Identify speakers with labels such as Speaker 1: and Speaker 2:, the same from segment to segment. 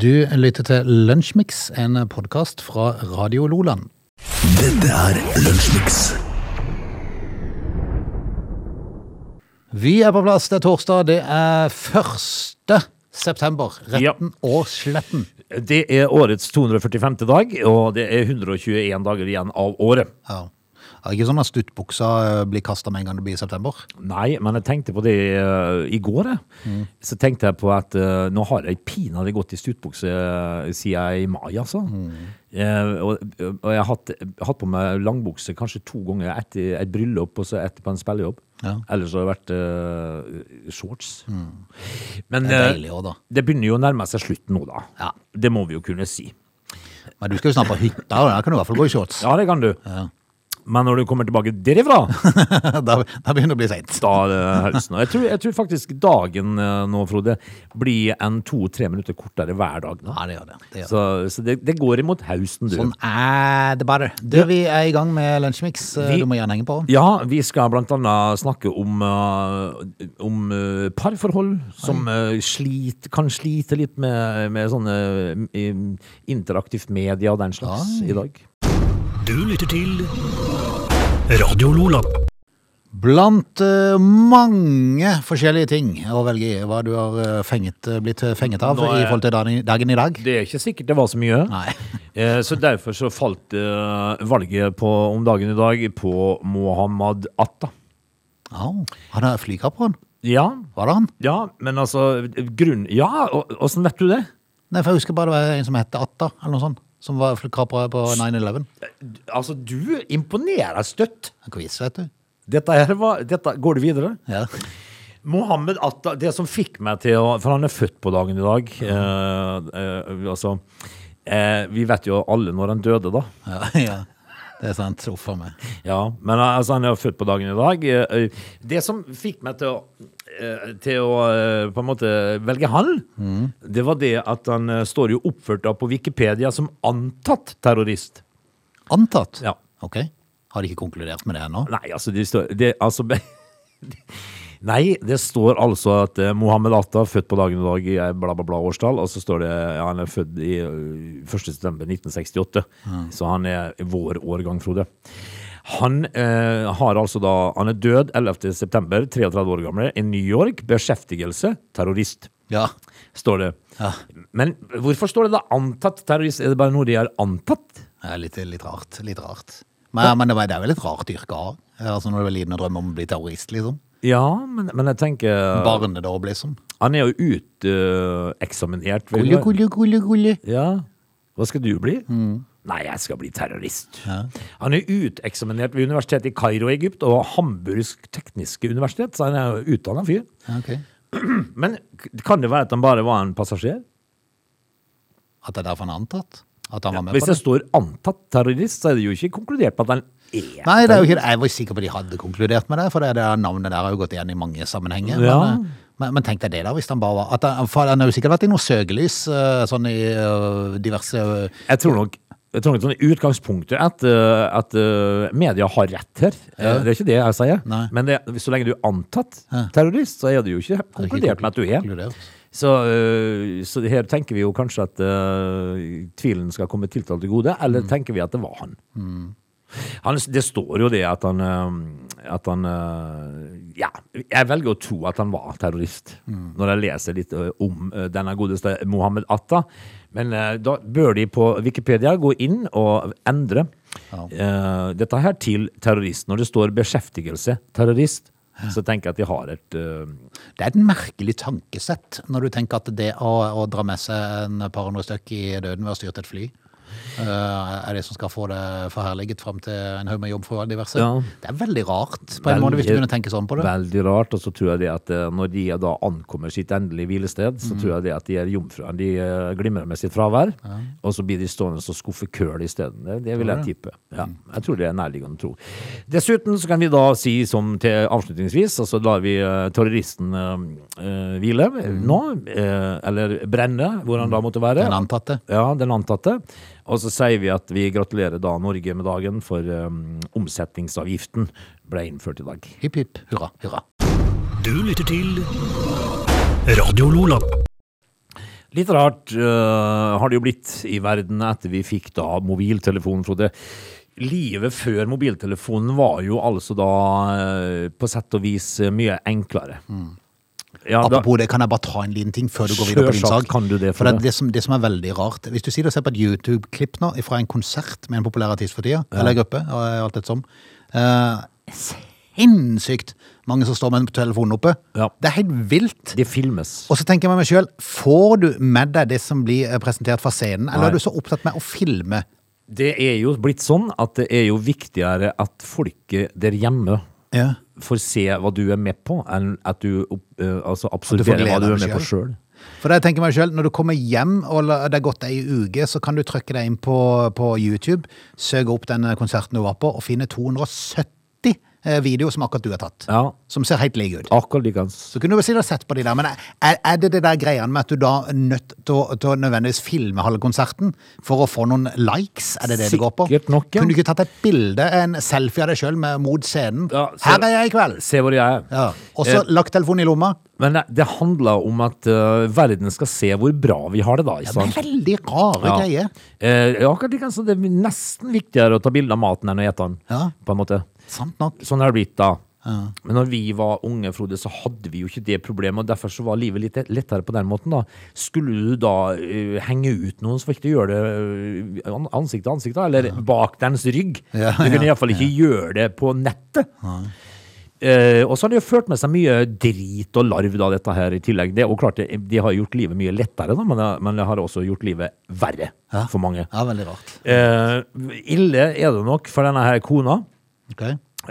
Speaker 1: Du lytter til Lunsjmix, en podkast fra Radio Loland.
Speaker 2: Dette er Lunsjmix.
Speaker 1: Vi er på plass, det er torsdag. Det er 1. september. Retten og sletten.
Speaker 3: Det er årets 245. dag, og det er 121 dager igjen av året.
Speaker 1: Ja. Det er ikke sånn at stuttbuksa eh, blir kasta med en gang det blir september.
Speaker 3: Nei, men jeg tenkte på det uh, i går. Mm. Så tenkte jeg på at uh, nå har jeg pinadø gått i stuttbukse uh, siden i mai, altså. Eh, og, og jeg har hatt, hatt på meg langbukse kanskje to ganger etter et bryllup og så etterpå en spillejobb.
Speaker 1: Ja.
Speaker 3: Ellers har det vært shorts. Men
Speaker 1: Det deilig også,
Speaker 3: det begynner jo å nærme seg slutten nå, da.
Speaker 1: Ja.
Speaker 3: Det må vi jo kunne si.
Speaker 1: Men du skal jo snart på hytta, og der kan du i hvert fall gå i shorts.
Speaker 3: Ja, det kan du.
Speaker 1: Ja.
Speaker 3: Men når du kommer tilbake derifra
Speaker 1: da, da begynner det å bli seint.
Speaker 3: da er det helsen. Jeg tror, jeg tror faktisk dagen eh, nå, Frode, blir en to-tre minutter kortere hver dag. nå.
Speaker 1: Ja, det gjør det. det, gjør.
Speaker 3: Så, så det, det går imot høsten, du.
Speaker 1: Sånn er det bare. Du, vi er i gang med Lunsjmix. Eh, Du må gjerne henge på.
Speaker 3: Ja, vi skal blant annet snakke om, eh, om parforhold som slit, kan slite litt med, med sånne interaktivt media og den slags
Speaker 1: Oi.
Speaker 3: i dag.
Speaker 2: Du lytter til Radio Lola.
Speaker 1: Blant eh, mange forskjellige ting å velge i, hva du har eh, fenget, blitt fenget av
Speaker 3: er-
Speaker 1: i forhold til dagen, dagen i dag.
Speaker 3: Det er ikke sikkert det var så mye.
Speaker 1: Nei.
Speaker 3: Eh, Så derfor så falt eh, valget på, om dagen i dag på Mohammed Atta.
Speaker 1: Ja, han er flykaperen.
Speaker 3: Ja,
Speaker 1: Var det han?
Speaker 3: ja, men altså grunn... Ja, og- åssen vet du det?
Speaker 1: Nei, for jeg husker bare det var en som het Atta, eller noe sånt. Som var kapra på 9-11.
Speaker 3: Altså, du imponerer støtt.
Speaker 1: Quiz, vet du.
Speaker 3: Dette her var dette, Går du videre?
Speaker 1: Ja.
Speaker 3: Mohammed Atta, det som fikk meg til å For han er født på dagen i dag. Eh, eh, altså eh, Vi vet jo alle når han døde, da.
Speaker 1: Ja, ja. Det er sant. Uff a meg.
Speaker 3: Ja, men altså, han er født på dagen i dag. Eh, eh, Det som fikk meg til å, eh, til å eh, på en måte velge han, det var det at han eh, står jo oppført da på Wikipedia som antatt terrorist.
Speaker 1: Antatt?
Speaker 3: Ja.
Speaker 1: Ok. Har de ikke konkludert med det ennå?
Speaker 3: Nei, altså, de står, det, altså Nei, det står altså at eh, Mohammed Atta, født på dagen i dag i eh, bla, bla, bla årstall, og så står det ja, han er født i eh, 1. september 1968. Så han er vår årgang, Frode. Han eh, har altså da Han er død 11. september, 33 år gammel, i New York. Beskjeftigelse terrorist,
Speaker 1: Ja.
Speaker 3: står det.
Speaker 1: ja.
Speaker 3: Men hvorfor står det da antatt terrorist? Er det bare noe de har antatt?
Speaker 1: Det er litt, litt rart. Litt rart. Men, men det, var, det er vel et rart yrke å ha? Altså når du er liten og drømmer om å bli terrorist, liksom?
Speaker 3: Ja, men, men jeg tenker
Speaker 1: Barnedåp, liksom?
Speaker 3: Han er jo uteksaminert.
Speaker 1: Gulle, gulle, gulle, gulle.
Speaker 3: Ja. Hva skal du bli? Nei, jeg skal bli terrorist.
Speaker 1: Ja.
Speaker 3: Han er uteksaminert ved universitetet i Kairo i Egypt og Hamburgs tekniske universitet, så han er utdanna fyr.
Speaker 1: Ja, ok.
Speaker 3: Men kan det være at han bare var en passasjer?
Speaker 1: At det er derfor han er antatt? At han var med
Speaker 3: Hvis
Speaker 1: på
Speaker 3: det
Speaker 1: det?
Speaker 3: står 'antatt terrorist', så er det jo ikke konkludert med at han er
Speaker 1: Nei, det er jo ikke det. Jeg var sikker på de hadde konkludert med det, for det, det navnet der har jo gått igjen i mange sammenhenger.
Speaker 3: Ja.
Speaker 1: Men, eh, men, men tenk deg det, da, hvis han bare var at han, for Han har jo sikkert vært i noe søkelys, eh, sånn i eh, diverse
Speaker 3: Jeg tror nok jeg tror nok sånn utgangspunktet at, uh, at uh, media har rett her. Ja. Det er ikke det jeg sier.
Speaker 1: Nei.
Speaker 3: Men det, så lenge du er antatt terrorist, så er det jo ikke konkludert med at du er. Så, så her tenker vi jo kanskje at uh, tvilen skal komme tiltalt til gode, eller tenker vi at det var han? Han det står jo det at han øh, At han øh, Ja, jeg velger å tro at han var terrorist, når jeg leser litt øh, om øh, denne godeste Mohammed Atta. Men da bør de på Wikipedia gå inn og endre øh, dette her til terrorist. Når det står beskjeftigelse terrorist, så tenker jeg at de har et uh...
Speaker 1: Det er et merkelig tankesett når du tenker at det å, å dra med seg en par hundre stykk i døden ved å styre et fly, er det som skal få det forherliget fram til en haug med jobb for diverse.
Speaker 3: Ja.
Speaker 1: Det er veldig rart på en måte hvis du begynner å tenke sånn på det.
Speaker 3: Veldig rart. Og så tror jeg det at eh, når de da ankommer sitt endelige hvilested, så tror jeg det at de er jomfruene. De eh, glimrer med sitt fravær. Og så blir de stående og skuffe køl isteden. Det, det vil jeg tippe. Ja, jeg tror det er nærliggende å tro. Dessuten så kan vi da si som til avslutningsvis, og så lar vi eh, terroristen eh, hvile hvile nå, eh, eller brenne, hvor han da måtte være.
Speaker 1: Den antatte.
Speaker 3: Ja, den antatte. Og så sier vi at vi gratulerer da Norge med dagen, for um, omsetningsavgiften ble innført i dag.
Speaker 1: Hipp, hipp, hurra, hurra.
Speaker 2: Du lytter til Radio Lola.
Speaker 3: Litt rart uh, har det jo blitt i verden etter vi fikk da mobiltelefon, Frode. Livet før mobiltelefonen var jo altså da øh, på sett og vis øh, mye enklere. Ja, da,
Speaker 1: Apropos det, kan jeg bare ta en liten ting før du går videre på din sak?
Speaker 3: kan du det,
Speaker 1: For det, er det, som, det som er veldig rart Hvis du sier og ser på et YouTube-klipp nå fra en konsert med en populær artist for tida, eller gruppe, alt et som uh, sinnssykt mange som står med telefonen oppe.
Speaker 3: Ja.
Speaker 1: Det er helt vilt.
Speaker 3: det filmes.
Speaker 1: Og så tenker jeg med meg sjøl, får du med deg det som blir eh, presentert fra scenen, eller
Speaker 3: Nei.
Speaker 1: er du så opptatt med å filme?
Speaker 3: Det er jo blitt sånn at det er jo viktigere at folket der hjemme
Speaker 1: Ja.
Speaker 3: får se hva du er med på, enn at du uh, altså absorberer hva du er med på sjøl.
Speaker 1: For jeg tenker meg selv, Når du kommer hjem og det har gått ei uke, så kan du trykke deg inn på, på YouTube, søke opp den konserten du var på, og finne 270 eh, videoer som akkurat du har tatt.
Speaker 3: Ja,
Speaker 1: Som ser helt like ut.
Speaker 3: akkurat likens.
Speaker 1: Så kunne du sikkert sett på de der, men er, er det det der greiene med at du da er nødt til å, nødvendigvis filme halve konserten for å få noen likes? Er det det det går på?
Speaker 3: Sikkert nok, ja.
Speaker 1: Kunne du ikke tatt et bilde, en selfie av deg sjøl mot scenen?
Speaker 3: Ja, se,
Speaker 1: Her er jeg i kveld!
Speaker 3: Se hvor jeg er.
Speaker 1: Ja. Og så
Speaker 3: Eh,
Speaker 1: lagt telefonen i lomma.
Speaker 3: Men det, det handler om at uh, verden skal se hvor bra vi har det, da.
Speaker 1: Ja, det er veldig rare
Speaker 3: Ja.
Speaker 1: greier.
Speaker 3: Eh, akkurat likens, det er nesten viktigere å ta bilde av maten enn å ete den.
Speaker 1: Ja.
Speaker 3: På en måte.
Speaker 1: Sant nok.
Speaker 3: Sånn har det blitt, da. Men når vi var unge, Frode, så hadde vi jo ikke det problemet, og derfor så var livet litt lettere på den måten, da. Skulle du da uh, henge ut noen, så fikk du gjøre det uh, ansikt til ansikt, da, eller bak dens rygg.
Speaker 1: Ja,
Speaker 3: du kunne
Speaker 1: ja,
Speaker 3: iallfall ikke gjøre det på nettet. Uh, og så har det jo ført med seg mye drit og larv, da, dette her i tillegg. Det og klart, det, de har gjort livet mye lettere, da, men men det har også gjort livet verre
Speaker 1: Ja.
Speaker 3: for mange.
Speaker 1: Ja, veldig rart.
Speaker 3: Ille er det nok for denne her kona
Speaker 1: Ok.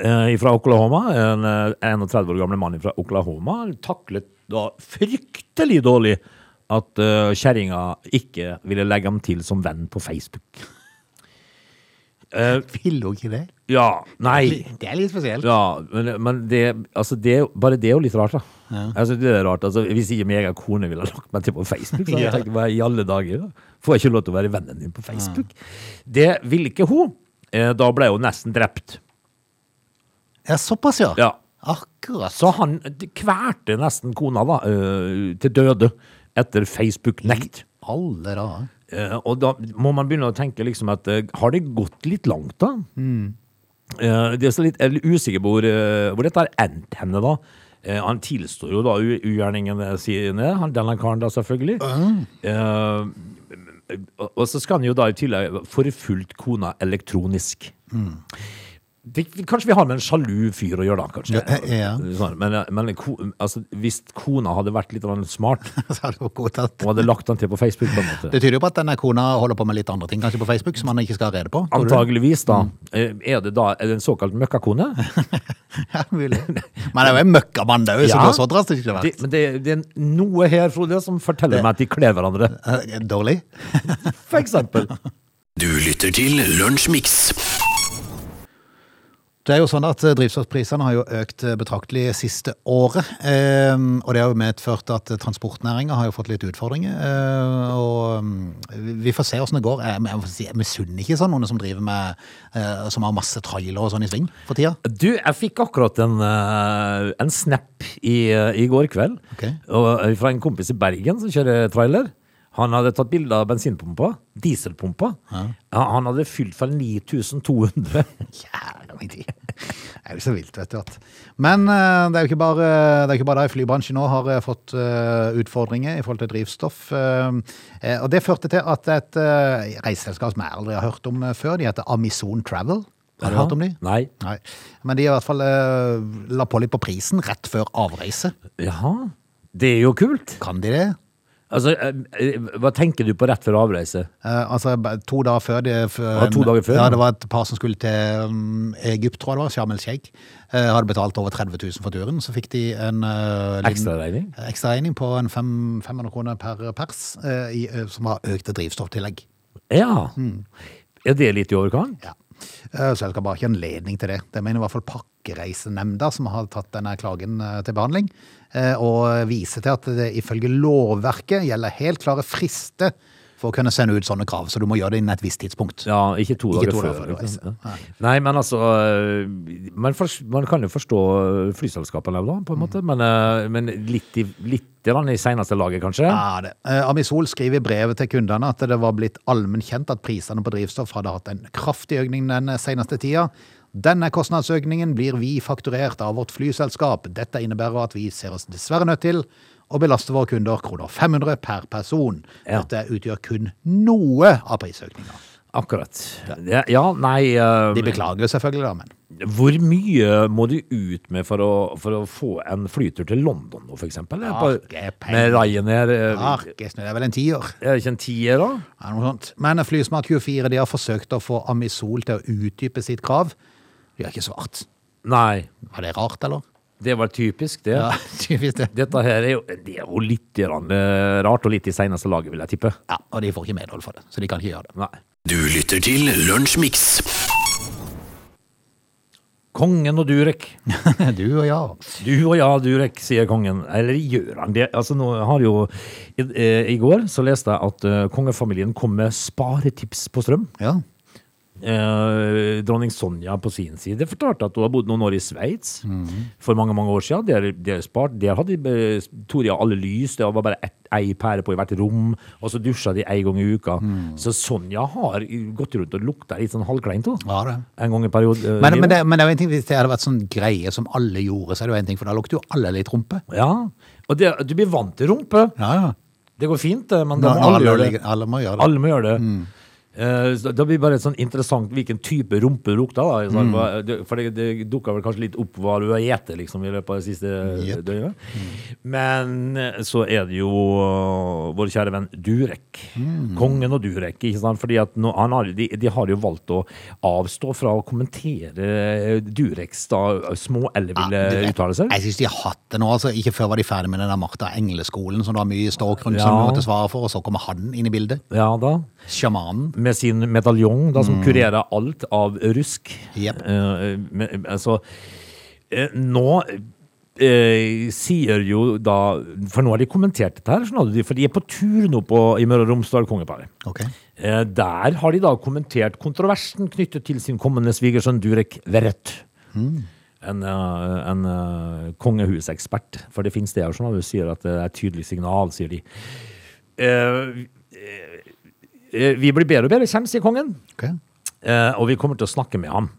Speaker 3: eh, fra Oklahoma. En eh, 31 år gamle mann fra Oklahoma taklet da fryktelig dårlig at uh, kjerringa ikke ville legge ham til som venn på Facebook. Uh,
Speaker 1: Vil hun ikke det?
Speaker 3: ja, nei.
Speaker 1: Det er litt spesielt.
Speaker 3: Ja, men, men det, altså det, bare det er jo litt rart, da. Altså, det er rart. Altså, hvis ikke meg og kone ville lagt meg til på Facebook, så hadde jeg
Speaker 1: Ja.
Speaker 3: tenkt i alle dager? Da? Får jeg ikke lov til å være vennen din på Facebook? Det ville ikke hun. Eh, Da ble hun nesten drept.
Speaker 1: Ja, såpass, ja.
Speaker 3: Ja.
Speaker 1: Akkurat.
Speaker 3: Så han kverte nesten kona da, eh, til døde etter Facebook-nekt.
Speaker 1: Alle dager.
Speaker 3: Eh, og da må man begynne å tenke liksom at eh, har det gått litt langt, da? Eh, det er så litt, jeg er usikker på hvor, hvor dette har endt henne, da. Han tilstår jo da ugjerningene sine, han, denne karen da, selvfølgelig. Mm. og- så skal han jo da i tillegg forfulgt kona elektronisk. Det, kanskje vi har med en sjalu fyr å gjøre, da, kanskje.
Speaker 1: Ja, ja.
Speaker 3: Sånn, men men altså, hvis kona hadde vært litt smart
Speaker 1: Så hadde det
Speaker 3: og hadde lagt han til på Facebook, på en måte
Speaker 1: Det tyder jo på at denne kona holder på med litt andre ting kanskje på Facebook som han ikke skal ha rede på.
Speaker 3: Antageligvis, da. Mm. Er det da er det en såkalt møkkakone?
Speaker 1: Ja, mulig. Men det er jo en møkkamann det er jo, som
Speaker 3: Ja.
Speaker 1: går så drastisk til
Speaker 3: Det,
Speaker 1: verks.
Speaker 3: men det, det er noe her, Frode, som forteller meg at de kler hverandre.
Speaker 1: Eh, Dårlig.
Speaker 3: For eksempel.
Speaker 2: Du lytter til Lunsjmix.
Speaker 1: Det er jo sånn at eh, Drivstoffprisene har jo økt eh, betraktelig siste året. Eh, og det har jo medført at transportnæringa har jo fått litt utfordringer. Eh, og mm, vi får se åssen det går. Jeg, misunner ikke sånn noen som driver med eh, Som har masse trailer og sånn i sving for tida.
Speaker 3: Du, jeg fikk akkurat en, eh, en snap i, eh, i går kveld
Speaker 1: okay.
Speaker 3: og, eh, fra en kompis i Bergen som kjører trailer. Han hadde tatt bilde av bensinpumpa, dieselpumpa. Ja, Han hadde fylt for 9200.
Speaker 1: Jævla mye tid. Det er jo så vilt, vet du. At. Men eh, det er jo ikke bare, det er ikke bare der flybransjen nå har eh, fått eh, utfordringer i forhold til drivstoff. og det førte til at et reiseselskap som jeg aldri har hørt om før, de heter Amison Travel. Har du hørt om de?
Speaker 3: Nei.
Speaker 1: Nei. Men de i hvert fall la på litt på prisen rett før avreise.
Speaker 3: Jaha. Det er jo kult.
Speaker 1: Kan de det?
Speaker 3: Altså, eh, eh, hva tenker du på rett før avreise?
Speaker 1: Eh, altså to dager før, det, før
Speaker 3: ah, to dager før,
Speaker 1: Ja, det var et par som skulle til um, Egypt, tror jeg det var, Sharm el Sheikh. Eh, hadde betalt over 30 000 for turen. Så fikk de en uh,
Speaker 3: Ekstraregning?
Speaker 1: ekstra på en fem, 500 kroner per pers, eh, i, som var økte drivstofftillegg.
Speaker 3: Ja. Er det litt i overkant?
Speaker 1: Ja. Eh, Så jeg skal bare ikke anledning til det. Det mener i hvert fall Pakkereisenemnda, som har tatt denne klagen eh, til behandling, eh, og viser til at det ifølge lovverket gjelder helt klare frister for å kunne sende ut sånne krav, så du må gjøre det innen et visst tidspunkt.
Speaker 3: Ja, ikke to dager før.
Speaker 1: før du reiser.
Speaker 3: Ja. Nei, men altså øh, man, for, man kan jo forstå flyselskapene da, på en måte, men, øh, men litt i, litt i seneste laget, kanskje?
Speaker 1: Ja, det. Eh, Amisol skriver i brevet til kundene at det var blitt allmenn kjent at prisene på drivstoff hadde hatt en kraftig økning den seneste tida. Denne kostnadsøkningen blir vi fakturert av vårt flyselskap. Dette innebærer at vi ser oss dessverre nødt til å belaster våre kunder kroner 500 per person.
Speaker 3: Ja.
Speaker 1: Dette utgjør kun noe av prisøkninga.
Speaker 3: Akkurat. Ja, ja nei uh,
Speaker 1: De beklager selvfølgelig, da, men
Speaker 3: Hvor mye må du ut med for å, for å få en flytur til London nå,
Speaker 1: penger.
Speaker 3: med Ryanair? øh,
Speaker 1: Arkesnø, det er vel en tier?
Speaker 3: Er det ikke en tier, da?
Speaker 1: Ja, noe sånt. Men Flysmart24 de har forsøkt å få Amisol til å utdype sitt krav. De har ikke svart.
Speaker 3: Nei.
Speaker 1: Var det rart, eller?
Speaker 3: Det var typisk, det.
Speaker 1: Ja, typisk det.
Speaker 3: Dette her er jo, det er jo litt øh, rart og litt i seneste laget, vil jeg tippe.
Speaker 1: Ja, Og de får ikke medhold for det, så de kan ikke gjøre det.
Speaker 3: Nei.
Speaker 2: Du lytter til Lunsjmix.
Speaker 3: Kongen og Durek.
Speaker 1: Du og ja.
Speaker 3: Du og ja, Durek, sier kongen. Eller gjør han det? Altså, nå har jo I, eh, i går så leste jeg at uh, kongefamilien kom med sparetips på strøm.
Speaker 1: ja.
Speaker 3: Eh, dronning Sonja på sin side fortalte at hun har bodd noen år i Sveits for mange mange år siden. Der, der, spart, der hadde eh, Toria alle lys, det var bare ei pære på i hvert rom, og så dusja de én gang i uka. Så Sonja har gått rundt og lukta litt sånn halvkleint
Speaker 1: ja
Speaker 3: en gang i periode. eh,
Speaker 1: Men, men, det, men det er jo en ting, hvis det hadde vært sånn greie som alle gjorde, så er det jo en ting, for da lukter jo alle litt rumpe.
Speaker 3: Ja, og det, du blir vant til rumpe.
Speaker 1: Ja, ja.
Speaker 3: Det går fint, men
Speaker 1: Da,
Speaker 3: må alle,
Speaker 1: alle,
Speaker 3: gjøre det.
Speaker 1: alle, må gjøre det.
Speaker 3: Alle må gjøre det. Eh, så da blir bare bare sånn interessant hvilken type rumpe det lukter. Da.
Speaker 1: Mm.
Speaker 3: Det- For det, det dukka vel kanskje litt opp hva du har spist liksom, i løpet av det siste
Speaker 1: yep.
Speaker 3: døgnet. Men eh, så er det jo uh, vår kjære venn Durek.
Speaker 1: Mm.
Speaker 3: Kongen og Durek. Ikke sant? Fordi at nå, han har, de, de har jo valgt å avstå fra å kommentere eh, Dureks da, småelleville
Speaker 1: Ja, du-
Speaker 3: uttalelser.
Speaker 1: Jeg syns de har hatt det nå. altså Ikke før var de ferdig med den der Martha Engleskolen, som det var mye ståk rundt, som du måtte svare for, og så kommer han inn i bildet.
Speaker 3: Ja da.
Speaker 1: Sjamanen.
Speaker 3: Med sin medaljong, da, som kurerer alt av rusk.
Speaker 1: Yep.
Speaker 3: Eh, men, altså, eh, nå eh, sier jo da For nå har de kommentert dette her, for de er på tur nå på, i Møre og Romsdal, kongeparet.
Speaker 1: Okay.
Speaker 3: Eh, der har de da kommentert kontroversen knyttet til sin kommende svigersønn Durek Verrett. En, eh, en eh, kongehusekspert. For det finnes det her, du, sier at det er et tydelig signal, sier de. Eh, vi blir bedre og bedre kjent, sier kongen.
Speaker 1: Okay.
Speaker 3: Eh, og vi kommer til å snakke med ham.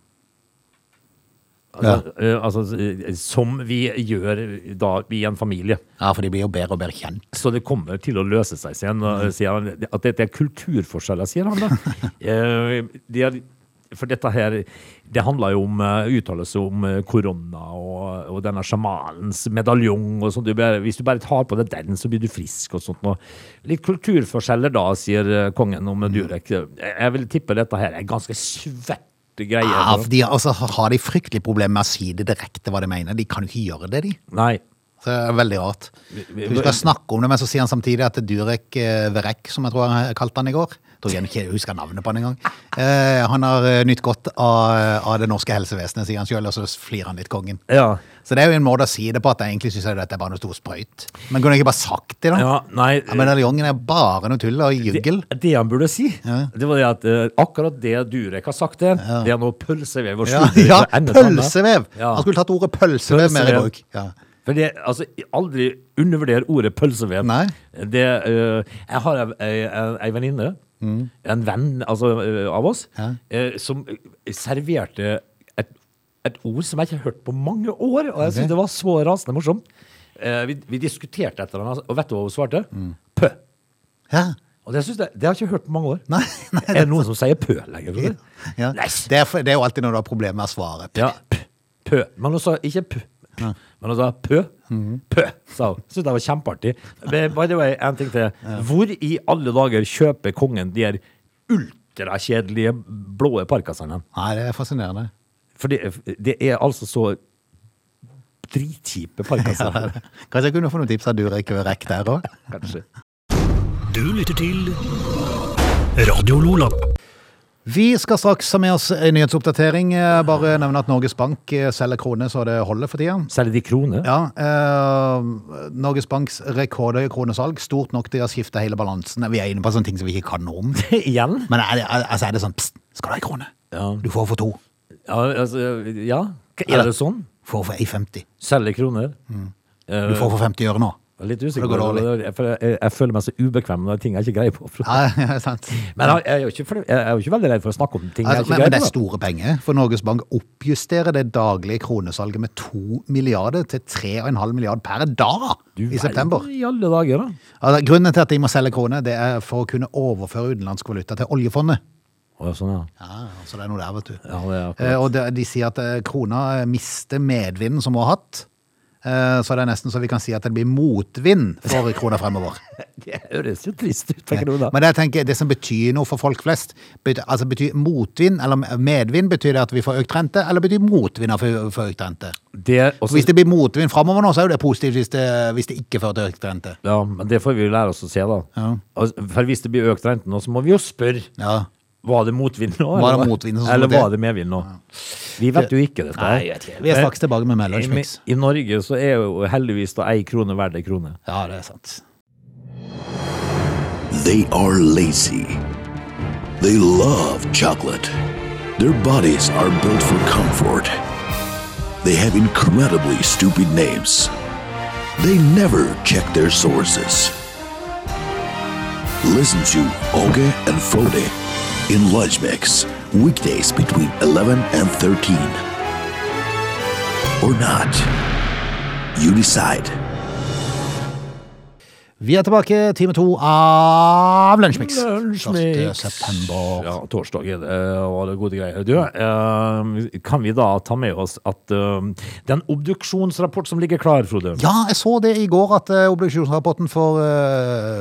Speaker 3: Altså, ja. altså, eh, som vi gjør da i en familie.
Speaker 1: Ja, for de blir jo bedre og bedre kjent.
Speaker 3: Så det kommer til å løse seg, sier han. han at dette er kulturforskjeller, sier han da. Eh, de er, for dette her, det handler jo om uh, uttalelse om eh, korona og, og denne sjamanens medaljong og sånt. Du bare, hvis du bare tar på deg den, så blir du frisk og sånt. Og litt kulturforskjeller da, sier eh, kongen om Durek. Jeg, vil tippe dette her er ganske svette greier.
Speaker 1: Ja, for de, altså, har de fryktelig problemer med å si det direkte hva de mener. De kan jo ikke gjøre det, de.
Speaker 3: Nei.
Speaker 1: Så det er veldig rart. Vi skal snakke om det, men så sier han samtidig at Durek eh, Verek, som jeg tror jeg kalte han i går tror jeg ikke jeg husker navnet på han engang. Eh, han har eh, nytt godt av, av det norske helsevesenet, sier han sjøl, og så flirer han litt kongen.
Speaker 3: Ja.
Speaker 1: Så det er jo en måte å si det på, at jeg egentlig syns dette er bare noe stor sprøyt. Men kunne jeg ikke bare sagt det, da?
Speaker 3: ja nei.
Speaker 1: Ja, Medaljongen er bare noe tull og juggel.
Speaker 3: Det, det han burde si,
Speaker 1: Ja.
Speaker 3: det var det at uh, akkurat det Durek har sagt der, det er noe pølsevev og
Speaker 1: Ja, ja pølsevev!
Speaker 3: Ja.
Speaker 1: Han skulle tatt ordet pølsevev mer i
Speaker 3: Pølsevev.
Speaker 1: bruk. Ja.
Speaker 3: For det, altså, aldri undervurder ordet pølsevev.
Speaker 1: Nei.
Speaker 3: Det, uh, jeg har ei, ei, ei venninne, en venn altså, av oss,
Speaker 1: Mm. Ja.
Speaker 3: som serverte et, et ord som jeg ikke har hørt på mange år, og jeg
Speaker 1: Ok.
Speaker 3: synes det var så rasende morsomt. Vi, vi diskuterte et eller annet, og vet du hva hun svarte?
Speaker 1: Mm.
Speaker 3: Pø.
Speaker 1: Ja.
Speaker 3: Og det, jeg, det har jeg ikke hørt på mange år.
Speaker 1: Nei, nei,
Speaker 3: er det noen som sier pø lenger?
Speaker 1: Ja.
Speaker 3: Ja.
Speaker 1: Det, er, det er jo alltid når du har problemer med å svare.
Speaker 3: Ja, pø. Men hun sa ikke pø, Men hun sa pø. Pø, sa hun. Syntes det var kjempeartig. By the way, en ting til. Hvor i alle dager kjøper kongen de her ultrakjedelige blå parkasene?
Speaker 1: Nei, det er fascinerende.
Speaker 3: For det, det er altså så dritkjipe parkaser.
Speaker 1: Kanskje jeg kunne få noen tips av Durek Verek der òg?
Speaker 3: Kanskje.
Speaker 2: Du lytter til Radio Lola.
Speaker 1: Vi skal straks ha med oss en nyhetsoppdatering. Eh, Bare nevne at Norges Bank eh, selger kroner så det holder for tida.
Speaker 3: Selger de kroner?
Speaker 1: Ja, eh, Norges Banks rekordhøye kronesalg, stort nok til å skifte hele balansen. Vi er inne på sånne ting som vi ikke kan noe om.
Speaker 3: Igjen?
Speaker 1: Men er det, altså er det sånn Pst, skal du ha en krone?
Speaker 3: Ja.
Speaker 1: Du får for to.
Speaker 3: Ja, altså, ja. Er det sånn?
Speaker 1: Får for 1,50.
Speaker 3: Selger kroner?
Speaker 1: Du får for 50 øre nå.
Speaker 3: Jeg litt usikker.
Speaker 1: Det går
Speaker 3: på det. Jeg, jeg, jeg, jeg føler meg så ubekvem når ting jeg ikke greier på.
Speaker 1: Nei, ja, sant.
Speaker 3: Men jeg, jeg, er jo ikke, jeg er jo ikke veldig redd for å snakke om ting jeg
Speaker 1: Altså,
Speaker 3: ikke
Speaker 1: men, men det er store penger, for Norges Bank oppjusterer det daglige kronesalget med 2 milliarder til 3,5 milliarder per dag
Speaker 3: Du
Speaker 1: i september.
Speaker 3: I alle dager, da.
Speaker 1: Altså, grunnen til at de må selge kroner, det er for å kunne overføre utenlandsk valuta til oljefondet.
Speaker 3: Ja, sånn, ja.
Speaker 1: Ja, så det er noe der, vet du.
Speaker 3: ja det er
Speaker 1: Eh,
Speaker 3: akkurat.
Speaker 1: Og de, de sier at eh, krona mister medvinden som hun har hatt. Eh, Så det er nesten så vi kan si at det blir motvind for krona fremover.
Speaker 3: Det høres jo trist ut, tenker du da.
Speaker 1: Men det, tenker, det som betyr noe for folk flest, betyr, altså betyr motvind eller medvind, betyr det at vi får økt rente, eller betyr motvind at vi får økt rente?
Speaker 3: Det, også,
Speaker 1: Hvis det blir motvind fremover nå, så er jo det positivt hvis det, hvis det ikke fører til økt rente.
Speaker 3: ja, men det får vi lære oss å se, da.
Speaker 1: Ja.
Speaker 3: Altså, For hvis det blir økt rente nå, så må vi jo spørre.
Speaker 1: Ja.
Speaker 3: Var det motvind nå?
Speaker 1: Var det
Speaker 3: eller
Speaker 1: motvind sånn
Speaker 3: Eller var det medvind nå? Vi vet jo ikke dette.
Speaker 1: Nei, jeg vet ikke. Vi er straks tilbake med
Speaker 3: I,
Speaker 1: Lunsjmix.
Speaker 3: I Norge så er jo heldigvis da ei krone verdt ei krone.
Speaker 1: Ja, det er sant.
Speaker 2: They are lazy. They love chocolate. Their bodies are built for comfort. They have incredibly stupid names. They never check their sources. Listen to Oge and Frode in Lunch Mix, weekdays between 11 and 13. Or not. You decide.
Speaker 1: Vi er tilbake time to av Lunsjmix.
Speaker 3: Lunsjmix.
Speaker 1: 1. september.
Speaker 3: Ja, torsdag er det, og det gode greier. Du, eh, kan vi da ta med oss at eh, er obduksjonsrapport som ligger klar, Frode?
Speaker 1: Ja, jeg så det i går at uh, obduksjonsrapporten for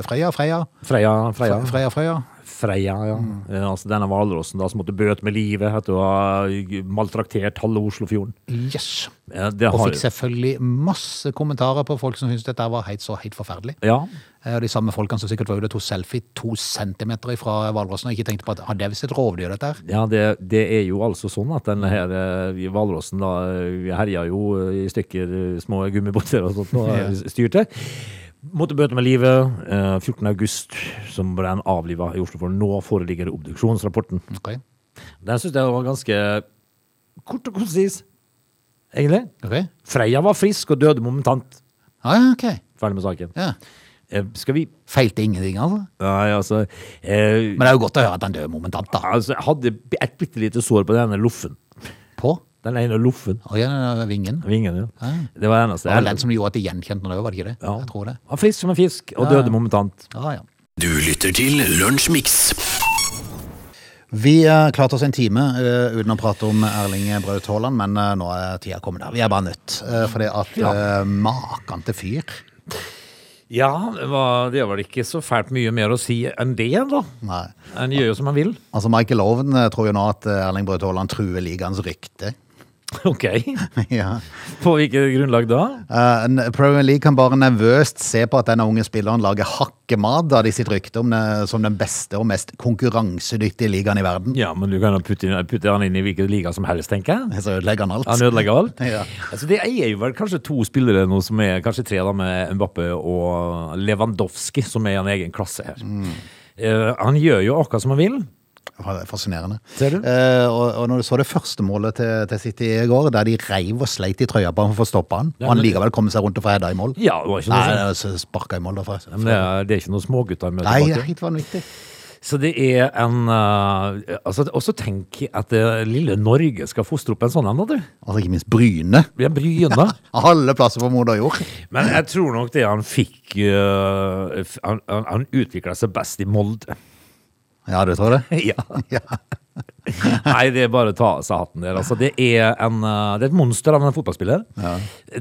Speaker 1: Freia Freia. Freya,
Speaker 3: Freya, Freya.
Speaker 1: Freya, Freya,
Speaker 3: ja. Mm. altså denne hvalrossen som måtte bøte med livet etter å ha maltraktert halve Oslofjorden.
Speaker 1: Yes.
Speaker 3: Ja, det
Speaker 1: Og fikk selvfølgelig masse kommentarer på folk som syntes dette var helt så helt forferdelig.
Speaker 3: ja,
Speaker 1: Eh, de samme folkene som sikkert var ute og tok selfie to centimeter fra hvalrossen og ikke tenkte på at har det visst et rovdyr, dette her?
Speaker 3: ja det, det er jo altså sånn at denne her eh, hvalrossen eh, herja jo eh, i stykker eh, små gummibåter og sånt og styrte. Måtte bøte med livet. eh, 14. august, som ble han avliva i Oslo, for Nå foreligger obduksjonsrapporten.
Speaker 1: Ok.
Speaker 3: Den syns jeg var ganske kort og konsis, egentlig.
Speaker 1: Ok.
Speaker 3: Freya var frisk og døde momentant.
Speaker 1: Ah, ja, ok.
Speaker 3: Ferdig med saken.
Speaker 1: Ja.
Speaker 3: Eh, skal vi
Speaker 1: Feilte ingenting, altså.
Speaker 3: Nei, altså eh,
Speaker 1: Men det er jo godt å høre at han dør momentant, da.
Speaker 3: Altså, jeg hadde et bitte lite sår på denne loffen.
Speaker 1: På?
Speaker 3: Den ene loffen.
Speaker 1: Og ja, den vingen.
Speaker 3: Vingen, ja.
Speaker 1: Ja.
Speaker 3: Det var eneste.
Speaker 1: Det var den som gjorde at de gjenkjente den òg, var det ikke det?
Speaker 3: Ja.
Speaker 1: Jeg tror det.
Speaker 3: Var frisk som en fisk, og
Speaker 1: Ja.
Speaker 3: døde momentant.
Speaker 1: Ja, ja.
Speaker 2: Du lytter til Lunsjmix.
Speaker 1: Vi eh, klarte oss en time uh, uten å prate om Erling Braut Haaland, men uh, nå er tida kommet der. Vi er bare nødt. Uh, fordi at
Speaker 3: Ja.
Speaker 1: uh, maken til fyr
Speaker 3: Ja, det var, det var vel ikke så fælt mye mer å si enn det, da.
Speaker 1: Nei.
Speaker 3: Han gjør jo som han vil.
Speaker 1: Altså, Michael Owen eh, tror jo nå at Erling Braut Haaland truer ligaens rykte.
Speaker 3: Ok.
Speaker 1: ja.
Speaker 3: På hvilket grunnlag da?
Speaker 1: Uh, Premier League kan bare nervøst se på at denne unge spilleren lager hakkemat da de sitt rykte om det, som den beste og mest konkurransedyktige ligaen i verden.
Speaker 3: Ja, men du kan jo putte, putte han inn i hvilken liga som helst, tenker jeg.
Speaker 1: Så ødelegger han alt.
Speaker 3: Han ødelegger alt.
Speaker 1: Ja.
Speaker 3: Altså, det er jo vel kanskje to spillere nå som er kanskje tre da med Mbappe og Lewandowski, som er i en egen klasse her.
Speaker 1: Mm.
Speaker 3: Uh, han gjør jo akkurat som han vil.
Speaker 1: Er Fascinerende.
Speaker 3: Ser du?
Speaker 1: Eh, og, og når du så det første målet til, til City i går, der de reiv og sleit i trøya på han for å stoppe han,
Speaker 3: Ja,
Speaker 1: og han likevel kom seg rundt og får heada i mål.
Speaker 3: Ja, det var ikke noe
Speaker 1: det sparka i mål da forresten
Speaker 3: Men det er, det er ikke noen smågutter med
Speaker 1: Nei, det er helt vanvittig.
Speaker 3: Så det er en uh, altså, Også tenk at uh, lille Norge skal fostre opp en sånn en, du.
Speaker 1: Altså ikke minst Bryne.
Speaker 3: Ja, Bryne.
Speaker 1: Alle plasser på moder jord.
Speaker 3: Men jeg tror nok det han fikk uh, Han, han, han utvikla seg best i Molde.
Speaker 1: Ja, du tror det?
Speaker 3: ja.
Speaker 1: Ja.
Speaker 3: Nei, det er bare å ta av seg hatten der. Altså, det, er en, uh, det er et monster av en fotballspiller.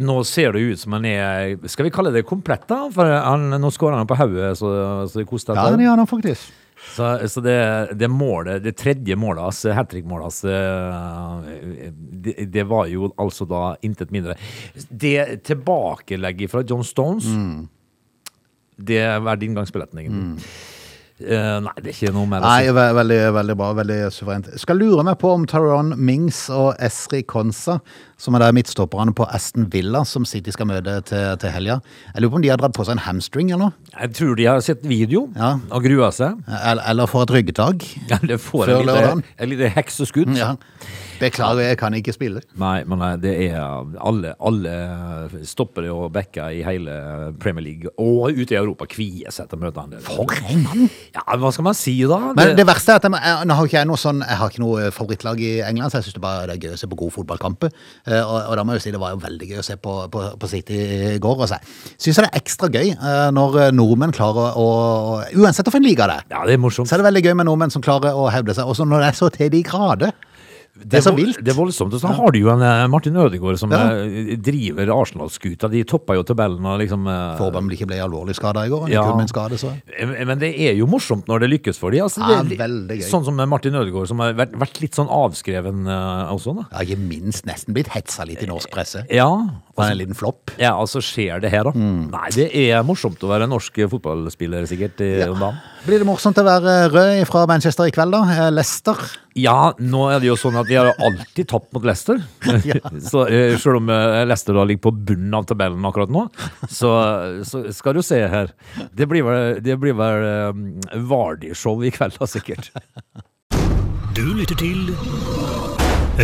Speaker 3: Nå ser det ut som han er Skal vi kalle det komplett, da? For han, nå skårer han på hodet, så, så det koster.
Speaker 1: Ja, det gjør han faktisk.
Speaker 3: Så, så det, det målet, det tredje målet hans, hat trick-målet hans, eh, det, det var jo altså da intet mindre. Det tilbakelegget fra John Stones, det er verdt inngangsbilletten, egentlig. Eh, nei, det er ikke noe mer å
Speaker 1: Nei,
Speaker 3: si.
Speaker 1: ve veldig, veldig bra. Veldig suverent. Skal lure meg på om Taron Mings og Esri Konsa, som er der midtstopperne på Aston Villa, som City skal møte til, til helga Jeg lurer på om de har dratt på seg en hamstring eller noe?
Speaker 3: Jeg tror de har sett video
Speaker 1: Ja.
Speaker 3: og grua seg.
Speaker 1: Eller, eller får et?
Speaker 3: Eller får
Speaker 1: Før
Speaker 3: en
Speaker 1: lørdagen.
Speaker 3: lite, en lite hekseskudd.
Speaker 1: Ja. Beklager, jeg kan ikke spille.
Speaker 3: Nei, men det er alle, alle stoppere og backer i hele Premier League og ute i Europa kvier seg til møtene.
Speaker 1: For en mann!
Speaker 3: Ja, hva skal man si da?
Speaker 1: Men det verste er at jeg, jeg, nå har ikke jeg noe sånn Jeg har ikke noe favorittlag i England, så jeg syns det bare det er gøy å se på gode fotballkamper. Eh, Og, og da må jeg jo si det var jo veldig gøy å se på, på, på City i går. Og så syns jeg det er ekstra gøy eh, når eh, nordmenn klarer å Uansett hvilken liga det er,
Speaker 3: Ja, det er morsomt.
Speaker 1: så er det veldig gøy med nordmenn som klarer å hevde seg. Også når det er så til de grader. Det er så vilt.
Speaker 3: Det er voldsomt. Og så har du jo en eh, Martin Ødegaard som ja. driver Arsenal-skuta. De toppa jo tabellen og liksom eh,
Speaker 1: Får om ikke ble alvorlig skada i går.
Speaker 3: Ja.
Speaker 1: Skade, så.
Speaker 3: Men det er jo morsomt når det lykkes for dem. Altså,
Speaker 1: Ja, veldig gøy.
Speaker 3: Sånn som Martin Ødegaard, som har vært, vært litt sånn avskreven eh, også. Da.
Speaker 1: Ja, ikke minst nesten blitt hetsa litt i norsk presse.
Speaker 3: Ja,
Speaker 1: For
Speaker 3: er
Speaker 1: en liten flopp.
Speaker 3: ja, altså skjer det her, da?
Speaker 1: Mm.
Speaker 3: Nei, det er morsomt å være norsk fotballspiller, sikkert. ja. om dagen.
Speaker 1: Blir det morsomt å være rød fra Manchester i kveld, da? Eh, Leicester?
Speaker 3: Ja, nå er det jo sånn at vi har alltid tapt mot Leicester. så eh, selv om eh, Leicester da ligger på bunnen av tabellen akkurat nå, så, så skal du se her. Det blir vel, det blir vel um, Vardi-show i kveld, da, sikkert.
Speaker 4: Du lytter til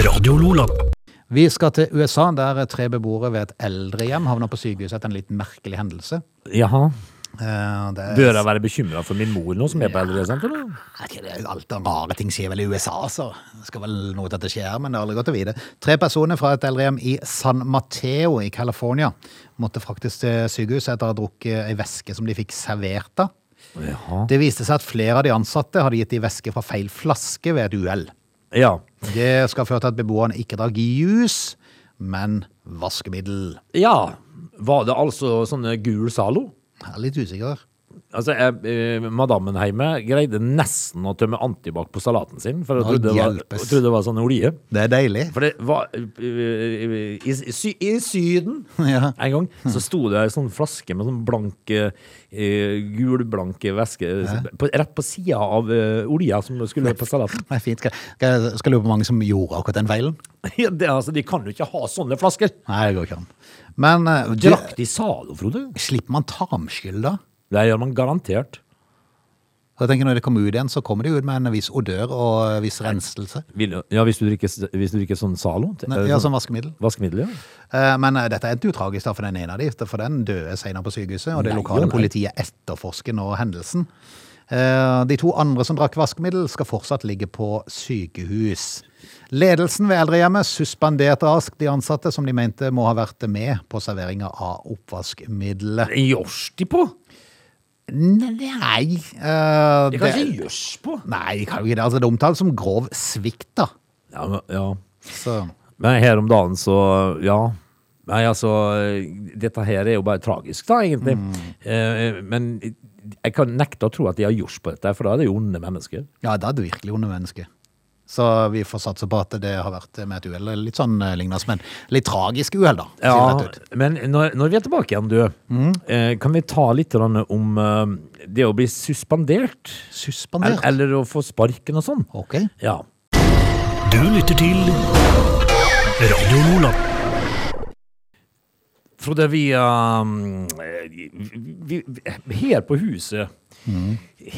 Speaker 4: Radio Lola.
Speaker 1: Vi skal til USA, der tre beboere ved et eldrehjem havner på sykehuset etter en litt merkelig hendelse.
Speaker 3: Jaha.
Speaker 1: Uh, Det
Speaker 3: Bør jeg være bekymra for min mor nå, som er på eldresenter? eller?
Speaker 1: Er det alt av rare ting skjer vel i USA, så det skal vel noe til at det skjer, men det er aldri godt å vite. Tre personer fra et eldrehjem i San Mateo i California måtte fraktes til sykehuset etter å ha drukket ei væske som de fikk servert av.
Speaker 3: Jaha.
Speaker 1: Det viste seg at flere av de ansatte hadde gitt de væske fra feil flaske ved et uhell.
Speaker 3: Ja.
Speaker 1: Det skal føre til at beboerne ikke drar juice, men vaskemiddel.
Speaker 3: ja. Var det altså sånne gul Zalo?
Speaker 1: Jeg er litt usikker.
Speaker 3: Altså, eh, Madammen hjemme greide nesten å tømme antibac på salaten sin, for jeg trodde det var, jeg trodde det var sånn olje.
Speaker 1: Det er deilig.
Speaker 3: For det var I, I, i, i Syden
Speaker 1: Ja.
Speaker 3: en gang så sto det ei sånn flaske med sånn blank eh, gulblank væske på, rett på sida av uh, olja som skulle på salaten.
Speaker 1: Det er fint. Skal, skal, skal lure på hvor mange som gjorde akkurat den feilen?
Speaker 3: Ja, det, altså, de kan jo ikke ha sånne flasker!
Speaker 1: Nei, det går ikke an. Men uh,
Speaker 3: Drakk de Zalo, Frode?
Speaker 1: slipper man tarmskyld da?
Speaker 3: Det gjør man garantert.
Speaker 1: Jeg tenker Når det kommer ut igjen, så kommer det ut med en viss odør og viss renselse.
Speaker 3: Ja, hvis du drikker, hvis du drikker sånn Zalo? Eh,
Speaker 1: ja,
Speaker 3: sånn
Speaker 1: Som vaskemiddel.
Speaker 3: Vaskemiddel, ja.
Speaker 1: Eh, Men eh, dette endte jo tragisk da for den ene av de, for den døde senere på sykehuset, og det
Speaker 3: Nei,
Speaker 1: lokale
Speaker 3: nei.
Speaker 1: politiet etterforsker nå hendelsen. De to andre som drakk vaskemiddel skal fortsatt ligge på sykehus. Ledelsen ved eldrehjemmet suspenderte raskt de ansatte som de mente må ha vært med på serveringa av oppvaskmiddelet.
Speaker 3: Gjørs de på?
Speaker 1: Nei uh,
Speaker 3: De kan
Speaker 1: det-
Speaker 3: ikke gjørs på.
Speaker 1: Nei, de kan jo ikke det. Altså, det omtales som grov svikt, da.
Speaker 3: Ja, men- ja.
Speaker 1: Så
Speaker 3: Men her om dagen så, ja. Nei, altså, dette her er jo bare tragisk, da, egentlig. Eh, men jeg kan nekte å tro at de har gjort på dette, for da er det jo onde mennesker.
Speaker 1: ja, da er det virkelig onde mennesker. Så vi får satse på at det har vært med et uhell. Litt sånn eh, lignende, men litt tragisk uhell, da.
Speaker 3: Ja, men når, når vi er tilbake igjen, du, eh, kan vi ta litt om eh, det å bli suspendert?
Speaker 1: Suspendert.
Speaker 3: Eller, eller å få sparken og sånn?
Speaker 1: Ok.
Speaker 3: Ja.
Speaker 4: Du lytter til Radio Nordland.
Speaker 3: Frode, vi, um, vi, vi Her på huset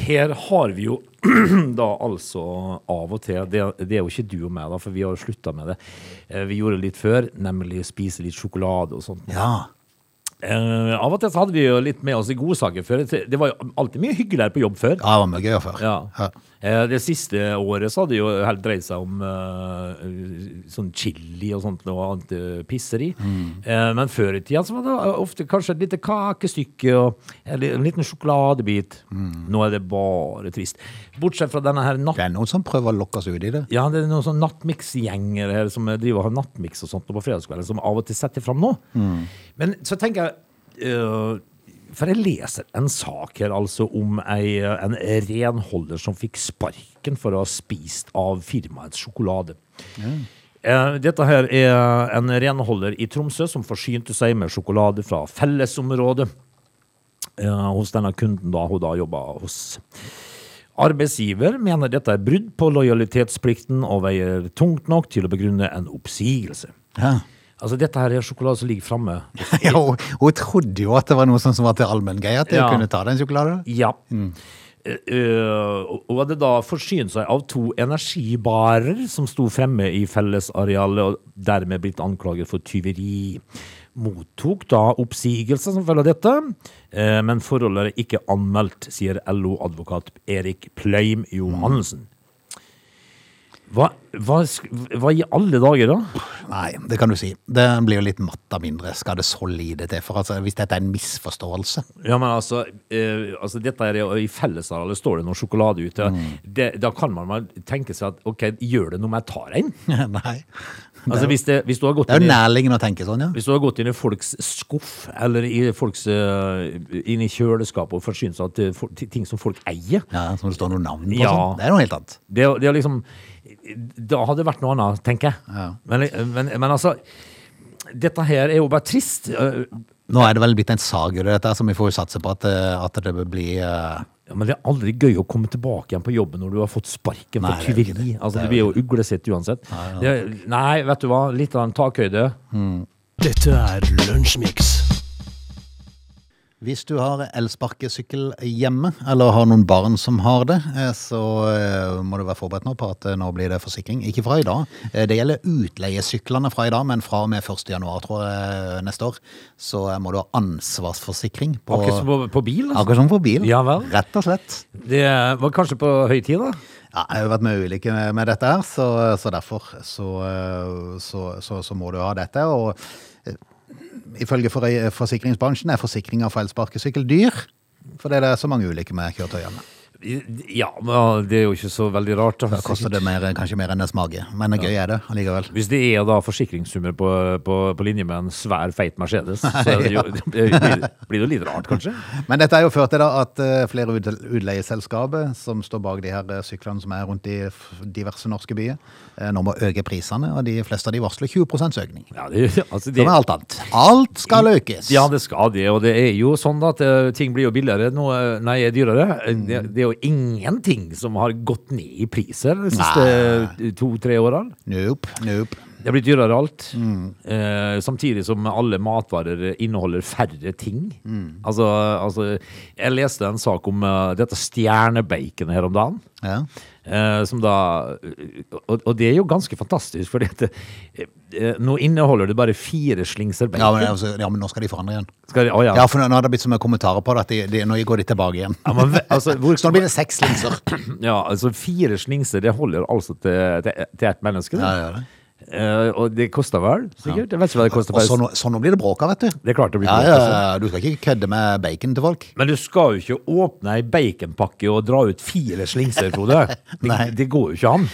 Speaker 3: Her har vi jo da altså av og til det, det er jo ikke du og meg, da, for vi har slutta med det. Eh, Vi gjorde det litt før, nemlig spise litt sjokolade og sånt.
Speaker 1: Ja.
Speaker 3: Eh, av og til så hadde vi jo litt med oss i godsaker før. Det var jo alltid mye hyggeligere på jobb før.
Speaker 1: ja, det var mye gøyere før.
Speaker 3: Ja.
Speaker 1: Ja.
Speaker 3: Eh, Det siste året så hadde det jo helt dreid seg om eh, sånn chili og sånt og annet eh, pisseri. Eh, men før i tida så var det ofte kanskje et lite kakestykke og en liten sjokoladebit. Nå er det bare trist. Bortsett fra denne her natt...
Speaker 1: Det er noen som prøver å lokke oss ut i det.
Speaker 3: Ja, det er noen sånn nattmiksgjenger her som driver og har nattmiks og sånt på fredagskvelden, som av og til setter fram nå. Men så tenker jeg For jeg leser en sak her altså om ei, en renholder som fikk sparken for å ha spist av firmaets sjokolade. Eh, Dette her er en renholder i Tromsø som forsynte seg med sjokolade fra fellesområdet eh, hos denne kunden da hun da jobba hos. Arbeidsgiver mener dette er brudd på lojalitetsplikten og veier tungt nok til å begrunne en oppsigelse.
Speaker 1: Ja.
Speaker 3: Altså, dette her er sjokolade som ligger framme.
Speaker 1: Ja, hun, hun trodde jo at det var noe sånn som var til allmenngreie, at jeg
Speaker 3: Ja.
Speaker 1: kunne ta den sjokoladen.
Speaker 3: Ja. Mm. Uh, hun hadde da forsynt seg av to energibarer som sto fremme i fellesarealet, og dermed blitt anklaget for tyveri. Mottok da oppsigelse som følge av dette, uh, men forholdet er ikke anmeldt, sier LO-advokat Erik Pløym Johannessen. Hva, hva, hva i alle dager, da?
Speaker 1: Nei, det kan du si. Det blir jo litt matta mindre. Skal det så lite til? For altså, hvis dette er en misforståelse
Speaker 3: Ja, men altså, eh, altså dette er jo I fellesarealet står det noe sjokolade ute. Det, da kan man vel tenke seg at ok, gjør det noe om jeg tar en?
Speaker 1: Nei.
Speaker 3: Altså hvis, det, hvis, du har gått
Speaker 1: Det er jo nærliggende å tenke sånn, ja.
Speaker 3: hvis du har gått inn i folks skuff, eller i folks, uh, inn i kjøleskapet og forsynt seg til for- til ting som folk eier
Speaker 1: ja. Som det står noen navn på.
Speaker 3: Ja.
Speaker 1: Sånn. Det er noe helt annet.
Speaker 3: det, det er liksom Da hadde det vært noe annet, tenker jeg.
Speaker 1: Ja.
Speaker 3: Men, men, men altså Dette her er jo bare trist.
Speaker 1: Nå er det vel blitt en sag i det, dette, så vi får jo satse på at, eh, at det blir eh,
Speaker 3: Ja, men det er aldri gøy å komme tilbake igjen på jobben når du har fått sparken
Speaker 1: Nei,
Speaker 3: for
Speaker 1: er
Speaker 3: tyveri. Altså,
Speaker 1: Det er
Speaker 3: blir jo uglesett uansett. Det, nei, vet du hva. Litt av en takhøyde.
Speaker 4: Dette er Lunsjmix.
Speaker 1: Hvis du har elsparkesykkel hjemme, eller har noen barn som har det, eh, så eh, må du være forberedt nå på at eh, nå blir det forsikring. Ikke fra i dag. Det gjelder utleiesyklene fra i dag, men fra og med 1. januar, tror jeg, neste år, så må du ha ansvarsforsikring på
Speaker 3: Akkurat som på, på bil. Altså.
Speaker 1: Akkurat som på bil.
Speaker 3: Ja vel.
Speaker 1: Rett og slett.
Speaker 3: Det var kanskje på høy tid, da.
Speaker 1: Ja, jeg har vært med ulike med, dette her, så, så derfor så, så, så, må du ha dette. Og ifølge for, forsikringsbransjen er forsikringa for elsparkesykkel dyr. Fordi det er så mange ulike med kjøretøyene.
Speaker 3: Ja, men det er jo ikke så veldig rart. Da.
Speaker 1: Da koster det mer, kanskje mer enn det smaker. Men gøy er det allikevel.
Speaker 3: Hvis det er da forsikringssummer på, på, på linje med en svær, feit Mercedes, så det jo, det blir, blir det litt rart, kanskje?
Speaker 1: Men dette har jo ført til da at eh, flere ut- utleieselskaper som står bak de her eh, syklene som er rundt i diverse norske byer, eh, nå må øke prisene, og de fleste av de varsler 20% økning.
Speaker 3: Ja, det, altså
Speaker 1: Som er alt annet. Alt skal økes.
Speaker 3: ja, det skal det, og det er jo sånn da at ting blir jo billigere, nå, nei, dyrere. Det, det er jo ingenting som har gått ned i priser de siste to-tre årene.
Speaker 1: Nope, nope.
Speaker 3: Det er blitt dyrere alt, eh, samtidig som alle matvarer inneholder færre ting. Altså, altså, jeg leste en sak om uh, dette stjernebaconet her om dagen.
Speaker 1: Ja.
Speaker 3: Eh, som da og, og det er jo ganske fantastisk, for dette, eh, nå inneholder det bare fire slingser
Speaker 1: Ja, men, altså, ja, men nå skal de forandre igjen.
Speaker 3: Skal, å, ja.
Speaker 1: Ja, for nå nå har det blitt så mye kommentarer på det at de, de, nå går de tilbake igjen.
Speaker 3: Ja, men, altså, hvor,
Speaker 1: Så nå blir det seks slingser.
Speaker 3: ja, altså Fire slingser det holder altså til, til, til ett menneske.
Speaker 1: Ja,
Speaker 3: det.
Speaker 1: ja, det.
Speaker 3: Eh, og det koster vel, sikkert? Jeg vet ikke hva det koster.
Speaker 1: Og
Speaker 3: per-
Speaker 1: så nå, så nå blir det bråk av, vet du.
Speaker 3: Det er klart det blir
Speaker 1: Ja,
Speaker 3: bråk,
Speaker 1: ja,
Speaker 3: altså.
Speaker 1: ja, du skal ikke kødde med bacon til folk.
Speaker 3: Men du skal jo ikke åpne ei baconpakke og dra ut fire slingser, Frode. Det, det går jo ikke an.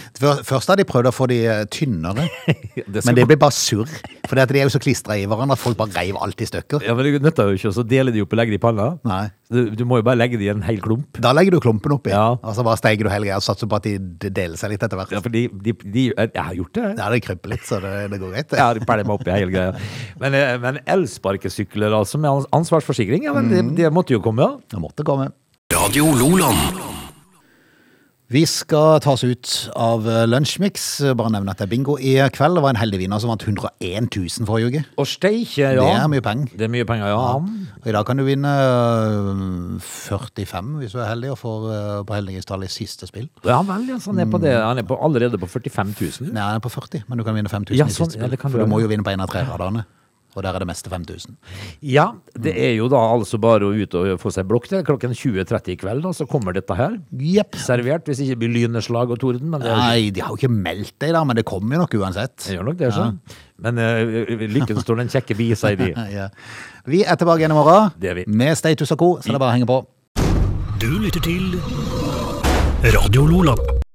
Speaker 1: Først har de prøvd å få de eh, tynnere,
Speaker 3: Det
Speaker 1: men det blir bare surr. For de er jo så klistra i hverandre at folk bare reiv alt i stykker.
Speaker 3: Ja, men Det nytter jo ikke å dele de opp og legge de i panna.
Speaker 1: Nei.
Speaker 3: Du, du må jo bare legge de i en hel klump.
Speaker 1: Da legger du klumpen oppi,
Speaker 3: Ja.
Speaker 1: og så bare steiger du hele greia og satser på at de de deler seg litt etter hvert.
Speaker 3: Ja, for de, de, de, jeg har gjort det.
Speaker 1: Ja, det krymper litt, så det, det går greit.
Speaker 3: ja, de pællet meg opp i hele greia. Men, eh, men elsparkesykler altså, med ansvarsforsikring, ja, men det, de måtte jo komme. ja.
Speaker 1: Det måtte komme.
Speaker 4: Radio Loland.
Speaker 1: Vi skal ta oss ut av eh, Lunsjmix. Bare nevne at det er bingo i kveld. Det var en heldig vinner som vant 101 000 forrige uke.
Speaker 3: Og steike, ja.
Speaker 1: Det er mye penger.
Speaker 3: Det er mye penger, ja.
Speaker 1: Og I dag kan du vinne øh, 45 hvis du er heldig og får øh, på heldighetstallet i siste spill.
Speaker 3: Ja vel, ja, så han er, på det. Han er på, allerede på 45 000.
Speaker 1: Nei, han er på 40, men du kan vinne 5000
Speaker 3: Ja,
Speaker 1: i
Speaker 3: sånn,
Speaker 1: siste
Speaker 3: ja,
Speaker 1: spill.
Speaker 3: det kan du
Speaker 1: For du må jo vinne på en av tre radene. Og der er det meste 5000.
Speaker 3: Ja, det er jo da altså bare å ut og få seg blokk til klokken 20.30 i kveld, da, så kommer dette her.
Speaker 1: Yep.
Speaker 3: Servert, hvis ikke det blir lyneslag og torden. Men det, er-
Speaker 1: Nei, de har jo ikke meldt det da, men det kommer jo nok uansett.
Speaker 3: det gjør nok det, så. Men uh, lykken står den kjekke bi, sier de.
Speaker 1: Ja. Vi er tilbake igjen i morgen
Speaker 3: Det er vi.
Speaker 1: med Status og co., så det er bare å henge på.
Speaker 4: Du lytter til Radio Loland.